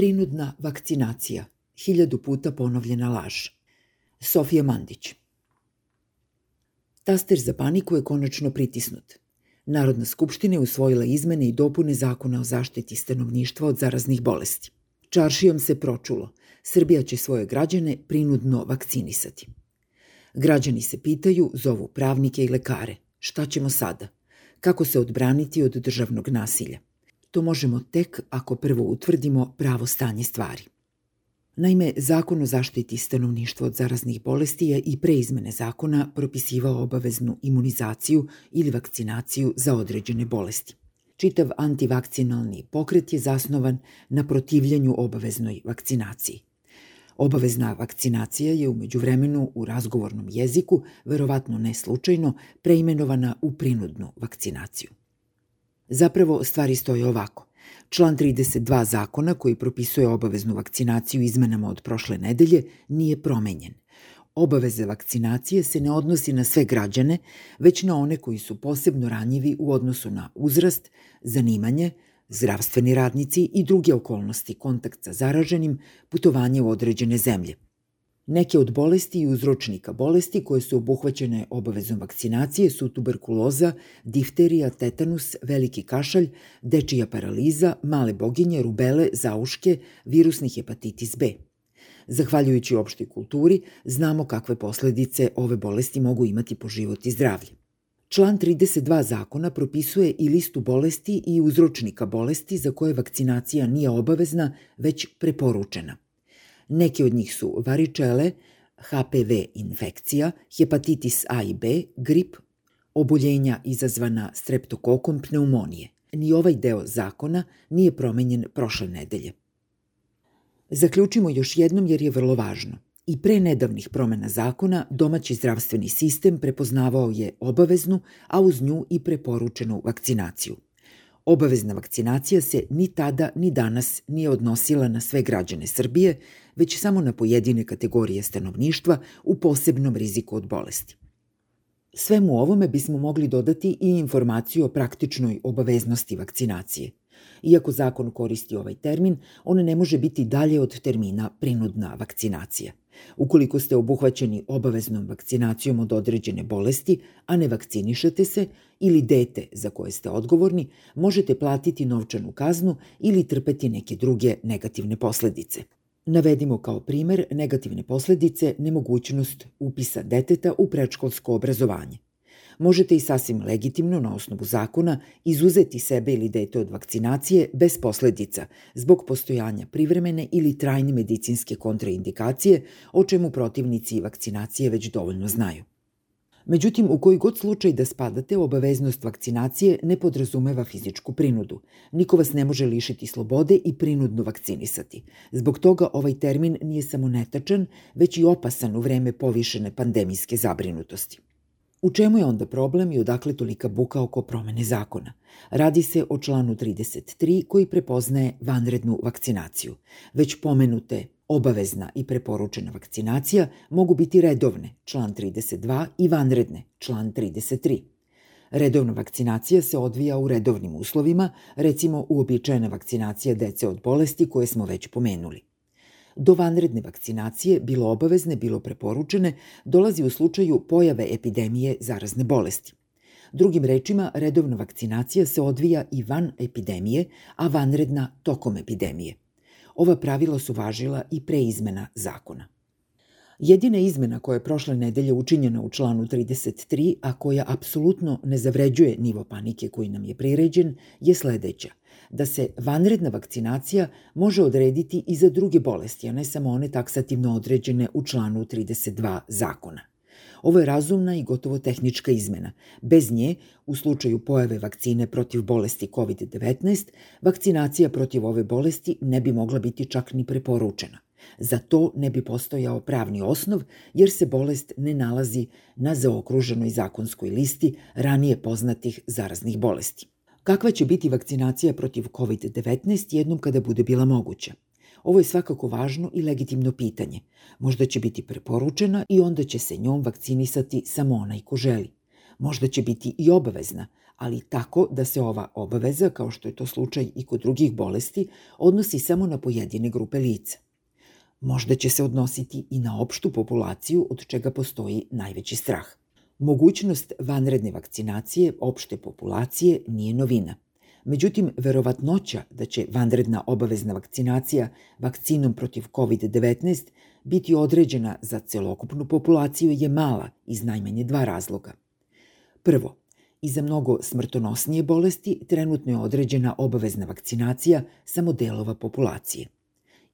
Prinudna vakcinacija. Hiljadu puta ponovljena laž. Sofija Mandić. Taster za paniku je konačno pritisnut. Narodna skupština je usvojila izmene i dopune zakona o zaštiti stanovništva od zaraznih bolesti. Čaršijom se pročulo. Srbija će svoje građane prinudno vakcinisati. Građani se pitaju, zovu pravnike i lekare. Šta ćemo sada? Kako se odbraniti od državnog nasilja? To možemo tek ako prvo utvrdimo pravo stanje stvari. Naime, zakon o zaštiti stanovništva od zaraznih bolesti je i pre izmene zakona propisivao obaveznu imunizaciju ili vakcinaciju za određene bolesti. Čitav antivakcinalni pokret je zasnovan na protivljenju obaveznoj vakcinaciji. Obavezna vakcinacija je umeđu vremenu u razgovornom jeziku, verovatno ne slučajno, preimenovana u prinudnu vakcinaciju. Zapravo, stvari stoje ovako. Član 32 zakona koji propisuje obaveznu vakcinaciju izmenama od prošle nedelje nije promenjen. Obaveze vakcinacije se ne odnosi na sve građane, već na one koji su posebno ranjivi u odnosu na uzrast, zanimanje, zdravstveni radnici i druge okolnosti, kontakt sa zaraženim, putovanje u određene zemlje. Neke od bolesti i uzročnika bolesti koje su obuhvaćene obavezom vakcinacije su tuberkuloza, difterija, tetanus, veliki kašalj, dečija paraliza, male boginje, rubele, zauške, virusni hepatitis B. Zahvaljujući opštoj kulturi, znamo kakve posledice ove bolesti mogu imati po život i zdravlje. Član 32 zakona propisuje i listu bolesti i uzročnika bolesti za koje vakcinacija nije obavezna, već preporučena. Neke od njih su varičele, HPV infekcija, hepatitis A i B, grip, oboljenja izazvana streptokokom pneumonije. Ni ovaj deo zakona nije promenjen prošle nedelje. Zaključimo još jednom jer je vrlo važno – I pre nedavnih promena zakona, domaći zdravstveni sistem prepoznavao je obaveznu, a uz nju i preporučenu vakcinaciju. Obavezna vakcinacija se ni tada ni danas nije odnosila na sve građane Srbije, već samo na pojedine kategorije stanovništva u posebnom riziku od bolesti. Svemu ovome bismo mogli dodati i informaciju o praktičnoj obaveznosti vakcinacije. Iako zakon koristi ovaj termin, on ne može biti dalje od termina prinudna vakcinacija. Ukoliko ste obuhvaćeni obaveznom vakcinacijom od određene bolesti, a ne vakcinišete se, ili dete za koje ste odgovorni, možete platiti novčanu kaznu ili trpeti neke druge negativne posledice. Navedimo kao primer negativne posledice nemogućnost upisa deteta u predškolsko obrazovanje možete i sasvim legitimno na osnovu zakona izuzeti sebe ili dete od vakcinacije bez posledica zbog postojanja privremene ili trajne medicinske kontraindikacije, o čemu protivnici vakcinacije već dovoljno znaju. Međutim, u koji god slučaj da spadate, obaveznost vakcinacije ne podrazumeva fizičku prinudu. Niko vas ne može lišiti slobode i prinudno vakcinisati. Zbog toga ovaj termin nije samo netačan, već i opasan u vreme povišene pandemijske zabrinutosti. U čemu je onda problem i odakle tolika buka oko promene zakona? Radi se o članu 33 koji prepoznaje vanrednu vakcinaciju. Već pomenute obavezna i preporučena vakcinacija mogu biti redovne, član 32, i vanredne, član 33. Redovna vakcinacija se odvija u redovnim uslovima, recimo uobičajena vakcinacija dece od bolesti koje smo već pomenuli do vanredne vakcinacije, bilo obavezne, bilo preporučene, dolazi u slučaju pojave epidemije zarazne bolesti. Drugim rečima, redovna vakcinacija se odvija i van epidemije, a vanredna tokom epidemije. Ova pravila su važila i pre izmena zakona. Jedina izmena koja je prošle nedelje učinjena u članu 33, a koja apsolutno ne zavređuje nivo panike koji nam je priređen, je sledeća da se vanredna vakcinacija može odrediti i za druge bolesti, a ne samo one taksativno određene u članu 32 zakona. Ovo je razumna i gotovo tehnička izmena. Bez nje, u slučaju pojave vakcine protiv bolesti COVID-19, vakcinacija protiv ove bolesti ne bi mogla biti čak ni preporučena. Za to ne bi postojao pravni osnov, jer se bolest ne nalazi na zaokruženoj zakonskoj listi ranije poznatih zaraznih bolesti. Kakva će biti vakcinacija protiv COVID-19 jednom kada bude bila moguća? Ovo je svakako važno i legitimno pitanje. Možda će biti preporučena i onda će se njom vakcinisati samo onaj ko želi. Možda će biti i obavezna, ali tako da se ova obaveza, kao što je to slučaj i kod drugih bolesti, odnosi samo na pojedine grupe lica. Možda će se odnositi i na opštu populaciju od čega postoji najveći strah. Mogućnost vanredne vakcinacije opšte populacije nije novina. Međutim, verovatnoća da će vanredna obavezna vakcinacija vakcinom protiv COVID-19 biti određena za celokupnu populaciju je mala iz najmanje dva razloga. Prvo, i za mnogo smrtonosnije bolesti trenutno je određena obavezna vakcinacija samo delova populacije.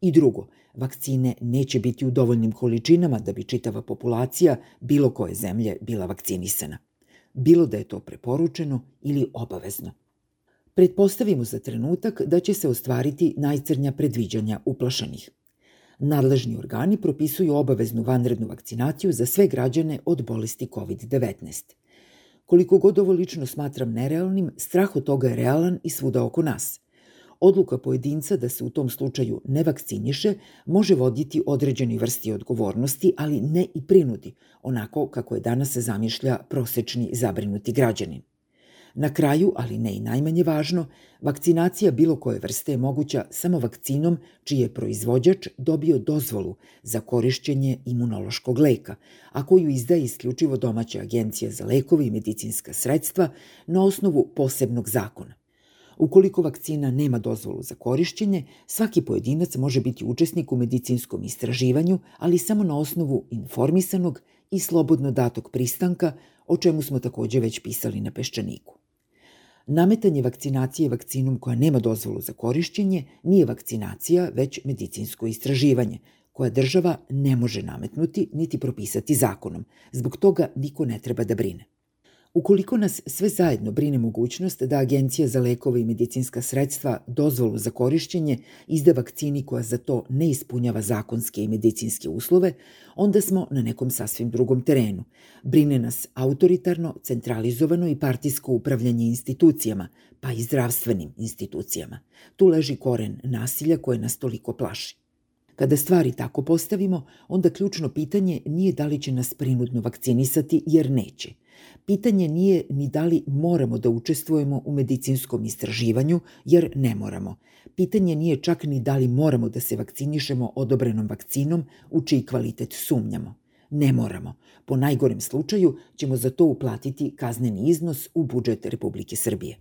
I drugo, vakcine neće biti u dovoljnim količinama da bi čitava populacija bilo koje zemlje bila vakcinisana. Bilo da je to preporučeno ili obavezno. Pretpostavimo za trenutak da će se ostvariti najcrnja predviđanja uplašanih. Nadležni organi propisuju obaveznu vanrednu vakcinaciju za sve građane od bolesti COVID-19. Koliko god ovo lično smatram nerealnim, strah od toga je realan i svuda oko nas. Odluka pojedinca da se u tom slučaju ne vakciniše može voditi određeni vrsti odgovornosti, ali ne i prinudi, onako kako je danas zamišlja prosečni zabrinuti građanin. Na kraju, ali ne i najmanje važno, vakcinacija bilo koje vrste je moguća samo vakcinom čiji je proizvođač dobio dozvolu za korišćenje imunološkog leka, a koju izdaje isključivo domaća agencija za lekove i medicinska sredstva na osnovu posebnog zakona. Ukoliko vakcina nema dozvolu za korišćenje, svaki pojedinac može biti učesnik u medicinskom istraživanju, ali samo na osnovu informisanog i slobodno datog pristanka, o čemu smo takođe već pisali na peščaniku. Nametanje vakcinacije vakcinom koja nema dozvolu za korišćenje nije vakcinacija, već medicinsko istraživanje, koja država ne može nametnuti niti propisati zakonom. Zbog toga niko ne treba da brine. Ukoliko nas sve zajedno brine mogućnost da Agencija za lekove i medicinska sredstva dozvolu za korišćenje izda vakcini koja za to ne ispunjava zakonske i medicinske uslove, onda smo na nekom sasvim drugom terenu. Brine nas autoritarno, centralizovano i partijsko upravljanje institucijama, pa i zdravstvenim institucijama. Tu leži koren nasilja koje nas toliko plaši. Kada stvari tako postavimo, onda ključno pitanje nije da li će nas prinudno vakcinisati, jer neće – Pitanje nije ni da li moramo da učestvujemo u medicinskom istraživanju, jer ne moramo. Pitanje nije čak ni da li moramo da se vakcinišemo odobrenom vakcinom u čiji kvalitet sumnjamo. Ne moramo. Po najgorem slučaju ćemo za to uplatiti kazneni iznos u budžet Republike Srbije.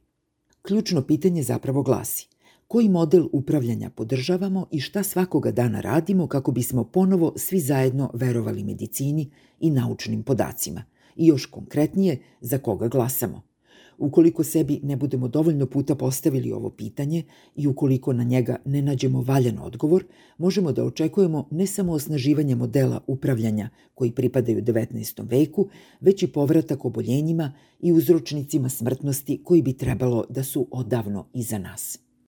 Ključno pitanje zapravo glasi koji model upravljanja podržavamo i šta svakoga dana radimo kako bismo ponovo svi zajedno verovali medicini i naučnim podacima – i još konkretnije za koga glasamo. Ukoliko sebi ne budemo dovoljno puta postavili ovo pitanje i ukoliko na njega ne nađemo valjan odgovor, možemo da očekujemo ne samo osnaživanje modela upravljanja koji pripadaju 19. veku, već i povratak oboljenjima i uzročnicima smrtnosti koji bi trebalo da su odavno iza nas.